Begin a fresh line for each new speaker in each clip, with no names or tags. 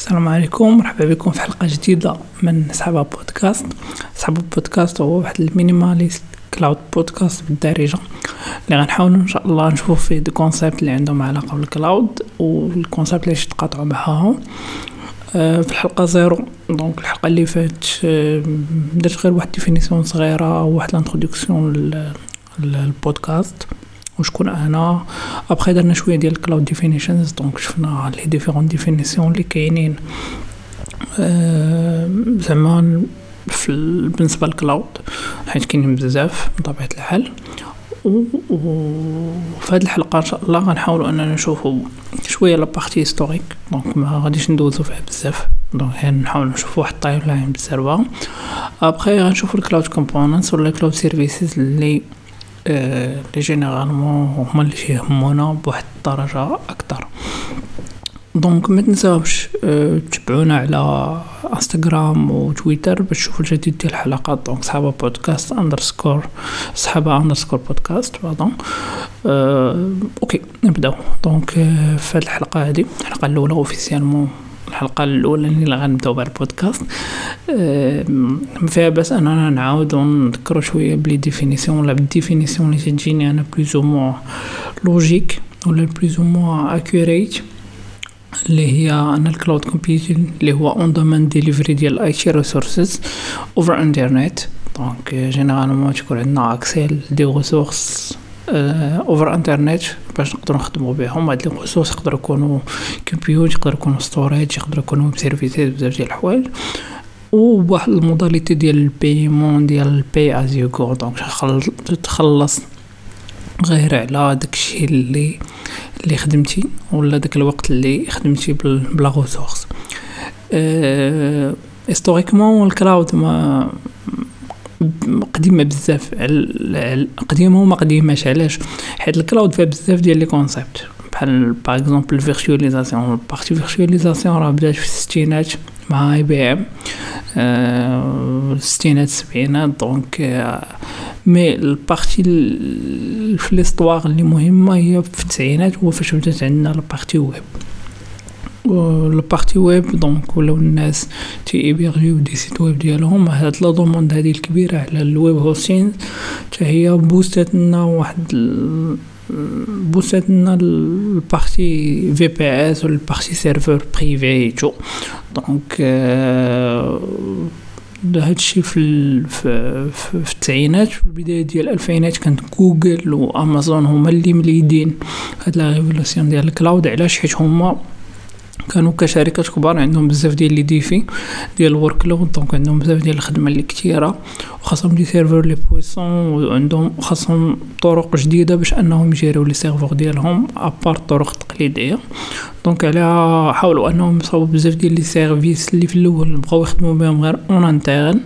السلام عليكم مرحبا بكم في حلقة جديدة من سحابة بودكاست. سحابة بودكاست هو واحد ال minimalist cloud podcast بالدارجة. اللي غنحاولوا إن شاء الله نشوفوا فيه des concepts اللي عندهم علاقة بال cloud وال concepts اللي تقاطعوا معاهم في الحلقة zéro. donc الحلقة اللي فات آه، درت غير واحد définition صغيرة واحد l'introduction للبودكاست. وشكون أنا. ابخي درنا شوية ديال ال cloud definitions donc شفنا les différentes définitions اللي كاينين. أه زعما بالنسبة لل cloud حيت كاينين بزاف بطبيعة الحال. وفي هذه الحلقة إن شاء الله غنحاولوا أننا نشوفوا شوية la partie historique donc ما غاديش ندوزو فيها بزاف. donc يعني نحاول نشوفوا واحد ال timeline بزاف ابخي غنشوفوا ال cloud components ولا ال cloud services اللي لي généralement هما اللي يهمونا بواحد الدرجة أكتر. donc ما تنساوش تتبعونا على إنستغرام وتويتر باش تشوفوا الجديد ديال الحلقات. donc سحابة بودكاست underscore سحابة underscore بودكاست pardon أه OK نبدأو. donc في هاد الحلقة هادي الحلقة الأولى officiellement الحلقة الأولى اللي غنبدأو بها البودكاست. ما فيها باس أننا نعاودو نذكرو شوية ب les définitions ولا بال définition اللي تجيني أنا plus ou moins logique ولا plus ou moins accurate اللي هي أن ال cloud computing اللي هو on-demand delivery ديال IT resources over internet donc généralement تكون عندنا accès les ressources over internet باش نقدروا نخدموا بهم. هاد ressources يقدروا يكونوا compute يقدروا يكونوا storage يقدروا يكونوا web services بزاف ديال الحوايج. وواحد ال modalité ديال ال paiement ديال ال pay as you go donc تخلص غير على داكشي اللي اللي خدمتي ولا داك الوقت اللي خدمتي بلا ressources historiquement ال cloud ما قديمة بزاف قديمه وما قديماش علاش؟ حيت ال cloud فيها بزاف ديال les concepts. بحال par exemple ال virtualisation partie virtualisation راه بدات في الستينات مع اي بي ام الستينات السبعينات donc mais ال partie في l'histoire اللي مهمة هي في التسعينات هو فاش بدات عندنا ال partie web ال partie web donc ولاو الناس تيهيبيرجيو des sites web ديالهم هاد la demande هادي الكبيره على ال web hosting حتى هي poussات لنا واحد poussات لنا ال partie VPS ولا ال partie serveur privé tout donc هادشي في في في التسعينات في البدايه ديال الالفينات كانت جوجل وامازون هما اللي مليدين هاد la révolution ديال ال cloud علاش حيت هما كانوا كشركات كبار عندهم بزاف ديال les défis ديال ال workload donc عندهم بزاف ديال الخدمة اللي كثيره وخاصهم des serveurs les puissants وعندهم خاصهم طرق جديدة باش أنهم يجيريو les serveurs ديالهم à part الطرق التقليديه donc على حاولوا أنهم يصاوبوا بزاف ديال les services اللي في الأول بغاو يخدموا بهم غير en interne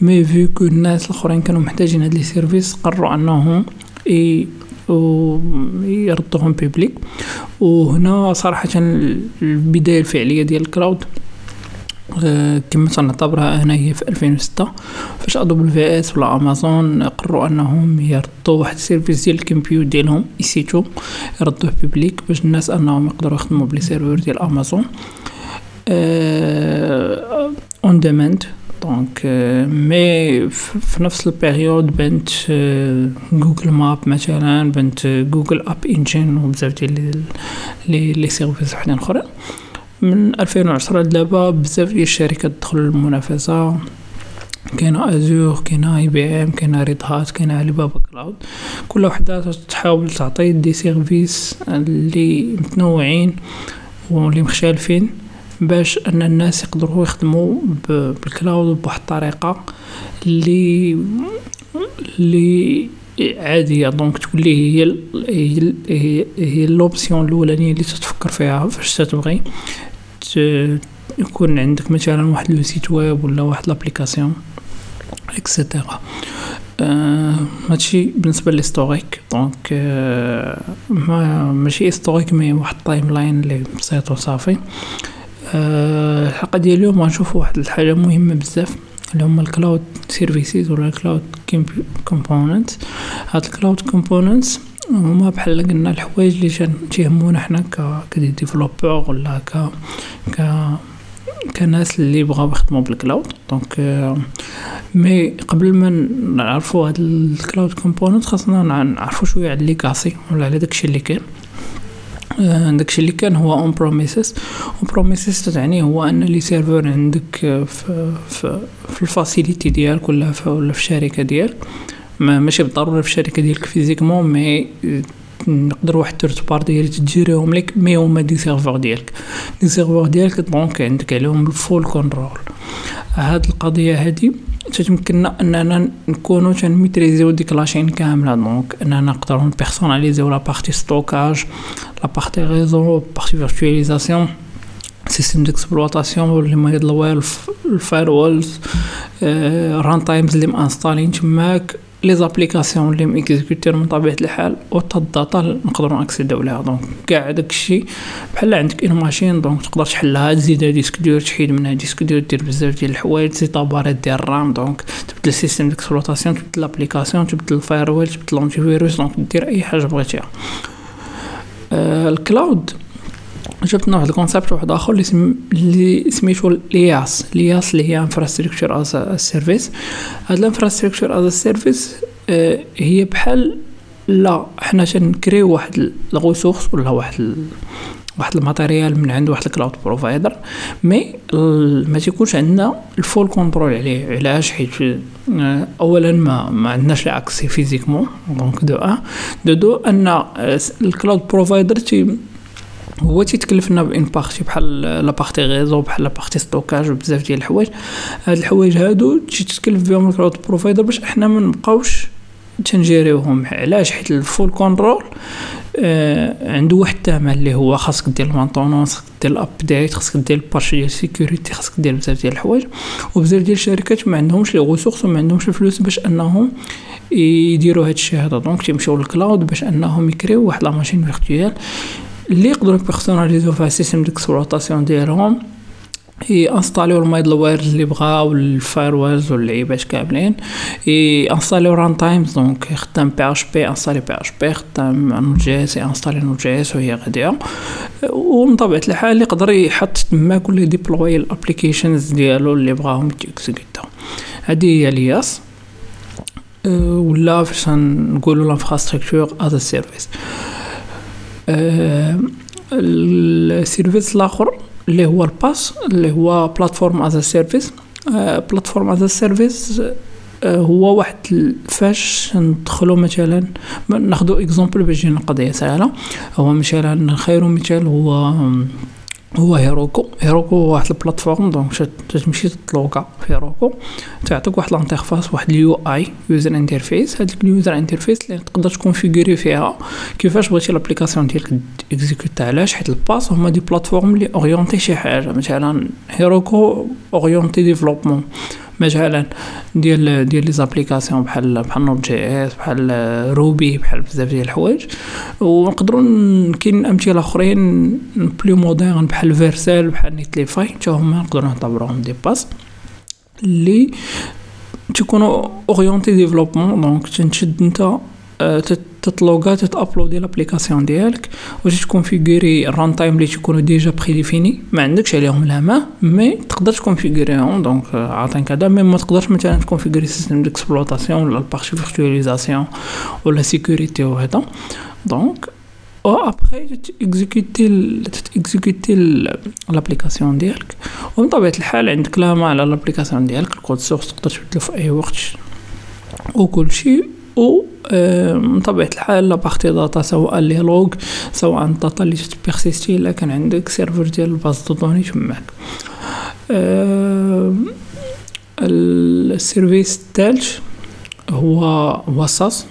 mais vu que الناس الأخرين كانوا محتاجين هاد les services قرروا أنهم et ويردوهم publics وهنا صراحة البداية الفعلية ديال الكلاود آه، كما تنعتبرها أنا هي في 2006 فاش AWS ولا أمازون قرروا أنهم يردوا واحد ال service ديال ال compute ديالهم EC2 يردوه public باش الناس أنهم يقدروا يخدموا ب les serveurs ديال أمازون. on demand donc mais في نفس ال période بنت Google Map مثلا بنت Google App Engine وبزاف ديال les les services وحدين اخرين من 2010 دابا بزاف ديال الشركات دخلوا المنافسه كاينة Azure كاينة IBM كاينة Red Hat كاينة Alibaba Cloud كل وحده تحاول تعطي des services اللي متنوعين واللي مختلفين باش أن الناس يقدروا يخدموا بال cloud بواحد الطريقة اللي اللي عادية. donc تولي هي هي هي, l'option الأولانية اللي تتفكر فيها فاش تتبغي يكون عندك مثلا واحد le site web ولا واحد l'application et cetera آه هادشي بالنسبة لل historique donc آه ما ماشي historique mais واحد ال timeline اللي بسيط وصافي. آه الحلقة ديال اليوم غنشوفو واحد الحاجة مهمة بزاف اللي هما ال cloud services ولا ال cloud component هاد ال cloud components هما بحال قلنا الحوايج اللي تيهمونا حنا ك ك des développeurs ولا ك ك كناس اللي بغاو يخدمو بال cloud donc mais قبل ما نعرفو هاد ال cloud component خاصنا نعرفو شوية على legacy ولا على داكشي اللي كاين. داكشي اللي كان هو on-premises on-premises تعني هو أن les serveurs عندك في في, في ال facility ديالك ولا في, ولا في الشركة ديالك. ما ماشي بالضرورة في الشركة ديالك physiquement mais نقدر واحد third party اللي تجيريهم لك mais هما des serveurs ديالك. دي سيرفور ديالك دونك عندك عليهم الفول كونترول هاد القضية هادي تتمكننا أننا نكونو تنميتريزيو ديك لاشين كاملة. دونك أننا نقدرو نبيرسوناليزيو لا بارتي ستوكاج ريزو بارتي فيرتواليزاسيون سيستم ديكسبلوطاسيون اللي ما يضلوا الفاير وولز ران تايمز اللي مانستالين تماك لي زابليكاسيون اللي ميكزيكوتير من طبيعه الحال و حتى الداتا نقدروا نكسيديو ليها دونك كاع داكشي بحال عندك une machine donc تقدر تحلها تزيدها disque dur تحيد منها disque dur دير بزاف ديال الحوايج تزيد des barrettes ديال ال RAM donc تبدل ال système d'exploitation تبدل l'application تبدل ال firewall تبدل l'antivirus donc دير اي حاجة بغيتيها ال cloud. جبنا واحد ال concept واحد آخر اللي سم... اللي سميتو l'IaaS. l'IaaS اللي هي infrastructure as a service هاد ال infrastructure as a service هي بحال لا حنا تنكريو واحد الغ ولا واحد. واحد ال matériel من عند واحد الكلاود ما تيكونش عندنا الفول كونترول عليه. علاش؟ حيت آه، اولا ما ما عندناش اكسي فيزيكمون دونك دو ان دو دو أن الكلاود بروفايدر تي هو تيتكلف لنا بإن بارتي بحال لا بارتي ريزو بحال لا بارتي ستوكاج بزاف ديال الحوايج. هاد الحوايج هادو تيتكلف بهم ال cloud provider باش إحنا ما نبقاوش تنجيريوهم. علاش؟ حيت ال full control آه عنده واحد الثمن اللي هو خاصك دير ال maintenance خاصك دير ال update خاصك دير ال patch ديال ال sécurité خاصك دير بزاف ديال الحوايج. وبزاف ديال الشركات ما عندهمش les ressources وما عندهمش الفلوس باش انهم يديروا هادشي هذا. donc تيمشيو لل cloud باش انهم يكريو واحد la machine virtuelle اللي يقدروا بيرسوناليزيو فيها ال système d'exploitation ديالهم. انستاليو ال middlewares اللي بغاو ال firewalls واللعيبات كاملين انستاليو runtimes donc يخدم بي اش بي انستالي بي اش بي خدام نوت جي اس انستالي نوت جي اس وهي غادية. ومن طبيعة الحال يقدر يحط تما كل deploy ال applications ديالو اللي بغاهم تيكزيكوتاو هادي هي ال IaaS. ولا فاش نقولوا l'infrastructure as a service ال service الآخر اللي هو ال PaaS اللي هو platform as a service platform as a service هو واحد فاش ندخلو مثلا ناخدو exemple باش تجينا قضية سهلة. هو مثلا خير مثال هو هو Heroku. Heroku هو واحد ال plateforme donc تمشي تطلوكا في Heroku. تعطيك واحد ال interface واحد ال UI user interface هذيك ال user interface اللي تقدر تكونفيغوري فيها كيفاش بغيتي l'application ديالك exécute علاش حيت ال PaaS هما des plateformes اللي orienté شي حاجة. مثلا Heroku orienté développement مثلا ديال ديال les applications بحال بحال Node.js بحال Ruby بحال بزاف ديال الحوايج. ونقدروا كاين أمثلة أخرين plus modernes بحال Vercel بحال Netlify حتى هما نقدروا نعتبروهم des PaaS اللي تكونوا orienté développement donc تنشد أنت تطلوغا تتابلودي l'application ديالك و تكونفيغوري ال runtime اللي تيكونوا déjà prédéfinis ما عندكش عليهم la main mais تقدر تكونفيغوريهم donc عاطين كذا mais ما تقدرش مثلا تكونفيغوري système d'exploitation ولا ال partie virtualisation ولا sécurité وهذا donc après تيكزيكوتي تيكزيكوتي l'application ديالك. ومن طبيعة الحال عندك la main على l'application ديالك. ال code source تقدر تبدلو في أي وقت. وكل شيء. و من طبيعة الحال la partie data سواء les logs سواء ال data اللي تبيرسيستي إلا كان عندك serveur ديال ال base de données تماك. ال service الثالث هو هو SaaS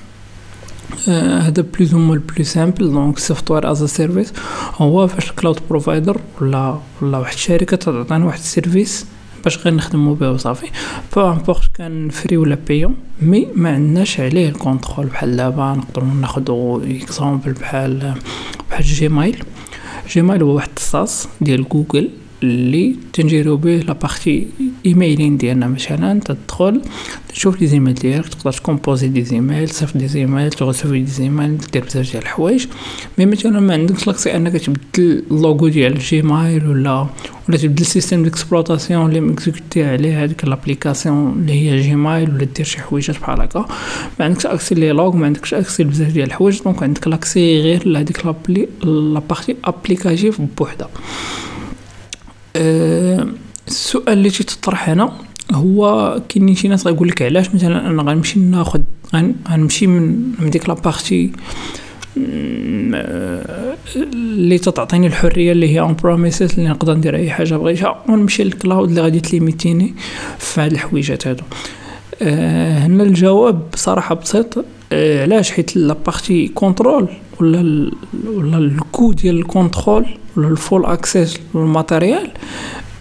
هذا plus ou moins ال plus simple donc software as a service هو فاش ال cloud provider ولا ولا واحد الشركة تعطينا واحد ال service باش غير نخدمو به وصافي. peu importe كان free ولا bien mais ما عندناش عليه ال contrôle بحال دابا نقدروا ناخذوا exemple بحال بحال Gmail Gmail هو واحد ال SaaS ديال جوجل اللي تنجيرو به la partie emailing ديالنا مثلا تدخل تشوف les emails ديالك تقدر تكومبوزي des emails تصيفط des emails تغسوي des emails دير بزاف ديال الحوايج. mais مثلا ما عندكش l'accès أنك تبدل اللوغو ديال Gmail ولا ولا تبدل ال système d'exploitation اللي مكزيكوتي عليه هذيك l'application اللي هي Gmail ولا دير شي حويجات بحال هكا. ما عندكش accès les logs ما عندكش accès بزاف ديال الحوايج donc عندك l'accès غير لهاديك la partie applicative بوحدها. أه السؤال اللي تطرح هنا هو كاين شي ناس غيقول لك علاش مثلا أنا غنمشي ناخذ غنمشي من من ديك la partie اللي تعطيني الحرية اللي هي on-premises اللي نقدر ندير أي حاجة بغيتها ونمشي لل cloud اللي غادي تليميتيني في هاد الحويجات هادو. أه هنا الجواب بصراحه بسيط. أه علاش؟ حيت la partie contrôle ولا ولا ال coût ديال ال contrôle ولا ال full access لل matériel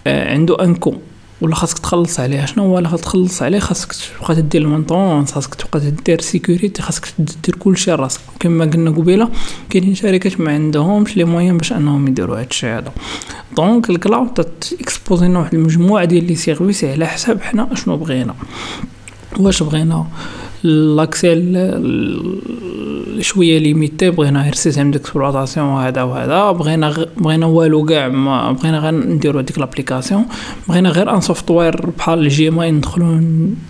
أه عنده un coût. ولا خاصك تخلص عليه شنو هو خاصك تخلص عليه؟ خاصك تبقى تدير ال maintenance خاصك تبقى تدير sécurité خاصك دير كلشي راسك. كما قلنا قبيلة كاينين شركات ما عندهمش les moyens باش انهم يديروا هادشي هذا. donc ال cloud تاكسبوزينا واحد المجموعة ديال les services على حساب حنا شنو بغينا. واش بغينا؟ l'accès شوية limité بغينا غير système d'exploitation وهذا وهذا بغينا. بغينا والو كاع ما بغينا غير نديرو هذيك l'application بغينا غير un software بحال الجيماي ندخلو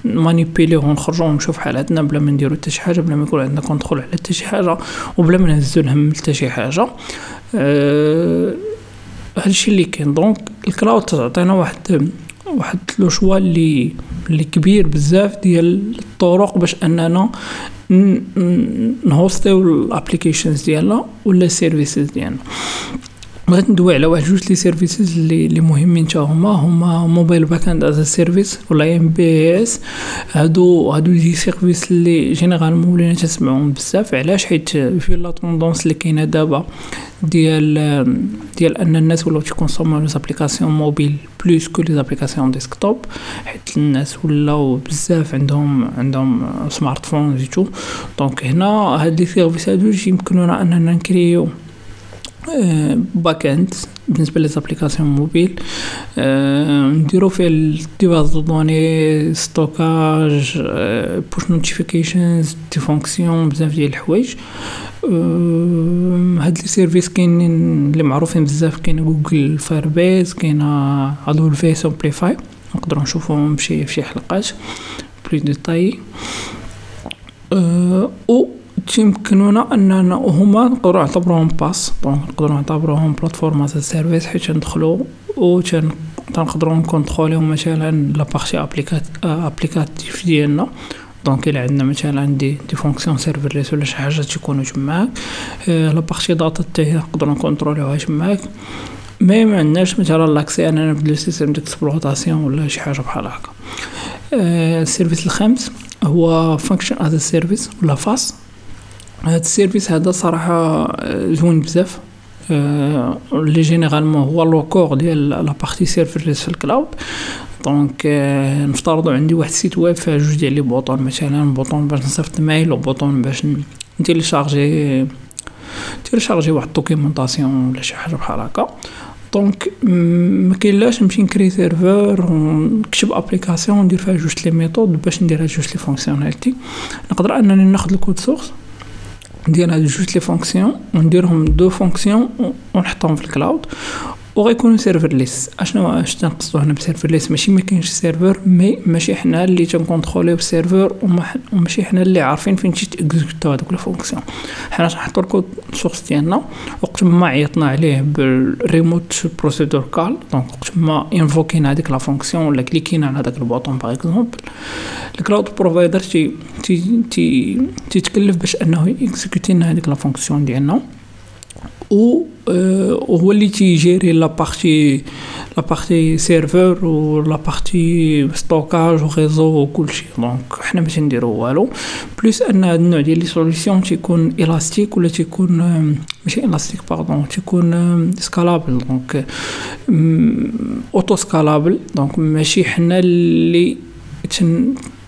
مانيبيليو ونخرجو ونشوف حالاتنا بلا ما نديرو حتى شي حاجة بلا ما يكون عندنا contrôle على حتى شي حاجة وبلا ما نهزو الهم حتى شي حاجة أه... هادشي اللي كاين donc ال cloud تعطينا واحد واحد le choix اللي اللي كبير بزاف ديال الطرق باش أننا نهوستيو ال applications ديالنا ولا ال services ديالنا. بغيت ندوي على واحد جوج les services اللي اللي مهمين حتى هما. هما mobile backend as a service ولا MBaaS هادو هادو des services اللي généralement ولينا تسمعوهم بزاف. علاش؟ حيت في la tendance اللي كاينة دابا ديال ديال أن الناس ولاو تيكونسومو les applications mobiles plus que les applications desktop حيت الناس ولاو بزاف عندهم عندهم smartphones et tout donc هنا هاد les services هادو يمكنونا أننا نكريو backend بالنسبة les applications mobiles نديرو فيه ال des bases de données stockage push notifications des fonctions بزاف ديال الحوايج. هاد les services كاينين اللي معروفين بزاف كاين Google Firebase كاين هادو AWS Amplify نقدروا نشوفوهم في حلقات plus détaillées. أو تيمكنونا أننا هما نقدروا نعتبروهم PaaS. donc نقدروا نعتبروهم platform as service حيت ندخلوا و تنقدروا نكونتروليو مثلا la partie applicat applicative ديالنا. donc إلا عندنا مثلا des des fonctions serverless ولا شي حاجة تيكونوا تماك. la partie data حتى هي نقدروا نكونتروليوها تماك. mais ما عندناش مثلا l'accès أننا نبدلو système d'exploitation ولا شي حاجة بحال هكا. ال service الخامس هو function as service ولا FaaS. هاد ال service هذا صراحة زوين بزاف. لي généralement هو le cœur ديال la partie serverless في ال cloud. donc نفترضوا عندي واحد ال site web فيها جوج ديال les boutons مثلا bouton باش نصيفط mail و bouton باش نتيليشارجي تيليشارجي واحد ال documentation ولا شي حاجة بحال هكا. donc ما كاين لاش نمشي نكري serveur ونكتب application وندير فيها جوج les méthodes باش ندير جوج les fonctionnalités. نقدر أنني ناخذ ال code source ندير هاد جوج les fonctions ونديرهم deux fonctions ونحطهم في ال cloud. وغيكونوا serverless أشنو اش تنقصدو هنا ب serverless ماشي ما كاينش server mais ماشي حنا اللي تنكونتروليو ال server وماشي حنا اللي عارفين فين تجي تيكزيكوتو هذوك ال fonctions حنا تنحطو ال code source ديالنا وقت ما عيطنا عليه بال remote procedure call donc وقت ما انفوكينا هذيك la fonction ولا كليكينا على هذاك ال bouton par exemple ال cloud provider تي تي تي تيتكلف باش أنه يكزيكوتي لنا هذيك la fonction ديالنا. و هو اللي تيجيري la partie la partie serveur و la partie stockage و réseau و كلشي donc حنا ما تنديرو والو plus ان هاد النوع ديال les solutions تيكون élastique ولا تيكون ماشي élastique pardon تيكون scalable donc auto scalable donc ماشي حنا اللي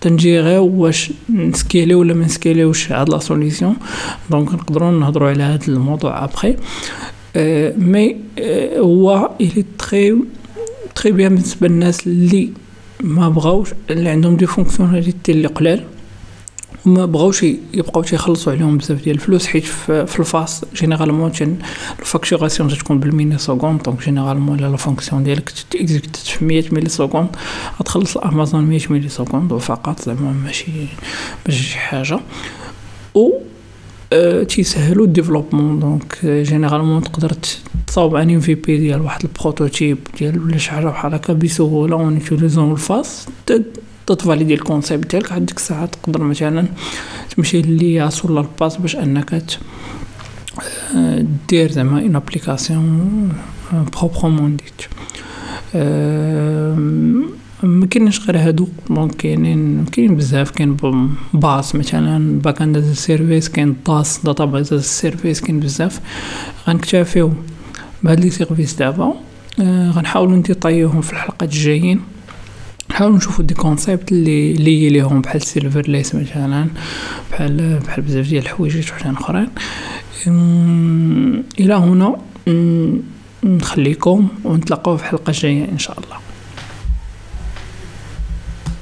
تنجيغيو واش نسكيليو ولا ما نسكيليوش هاد la solution donc نقدروا نهضروا على هاد الموضوع après mais هو الي très très bien بالنسبة للناس اللي ما بغاوش اللي عندهم des fonctionnalités اللي قلال. وما بغاوش يبقاو تيخلصوا عليهم بزاف ديال الفلوس حيت في ال FaaS généralement ال facturation تكون بال milliseconde donc généralement la fonction ديالك تيكزيكوت في 100 millisecondes غتخلص امازون 100 millisecondes فقط زعما ماشي ماشي شي حاجة. و أه تيسهلوا ال développement donc généralement تقدر تصاوب MVP ديال واحد ال prototype ديال ولا شي حاجة بحال هكا بسهولة en utilisant ال FaaS تتفاليدي ال concept ديالك عاد ديك الساعة تقدر مثلا تمشي لل IaaS ولا ال PaaS باش أنك دير زعما une application proprement dite ما كاينش غير هادو donc كاينين كاين بزاف. كاين BaaS مثلا backend service كاين DaaS database service كاين بزاف. غنكتفيو بهاد les services دابا. غنحاولو نديطايوهم في الحلقات الجايين. نحاولو نشوفو des concepts اللي لي ليهم بحال serverless مثلا بحال بحال بزاف ديال الحوايج وحدين اخرين إلى هنا نخليكم ونتلاقاو في حلقة جاية إن شاء الله.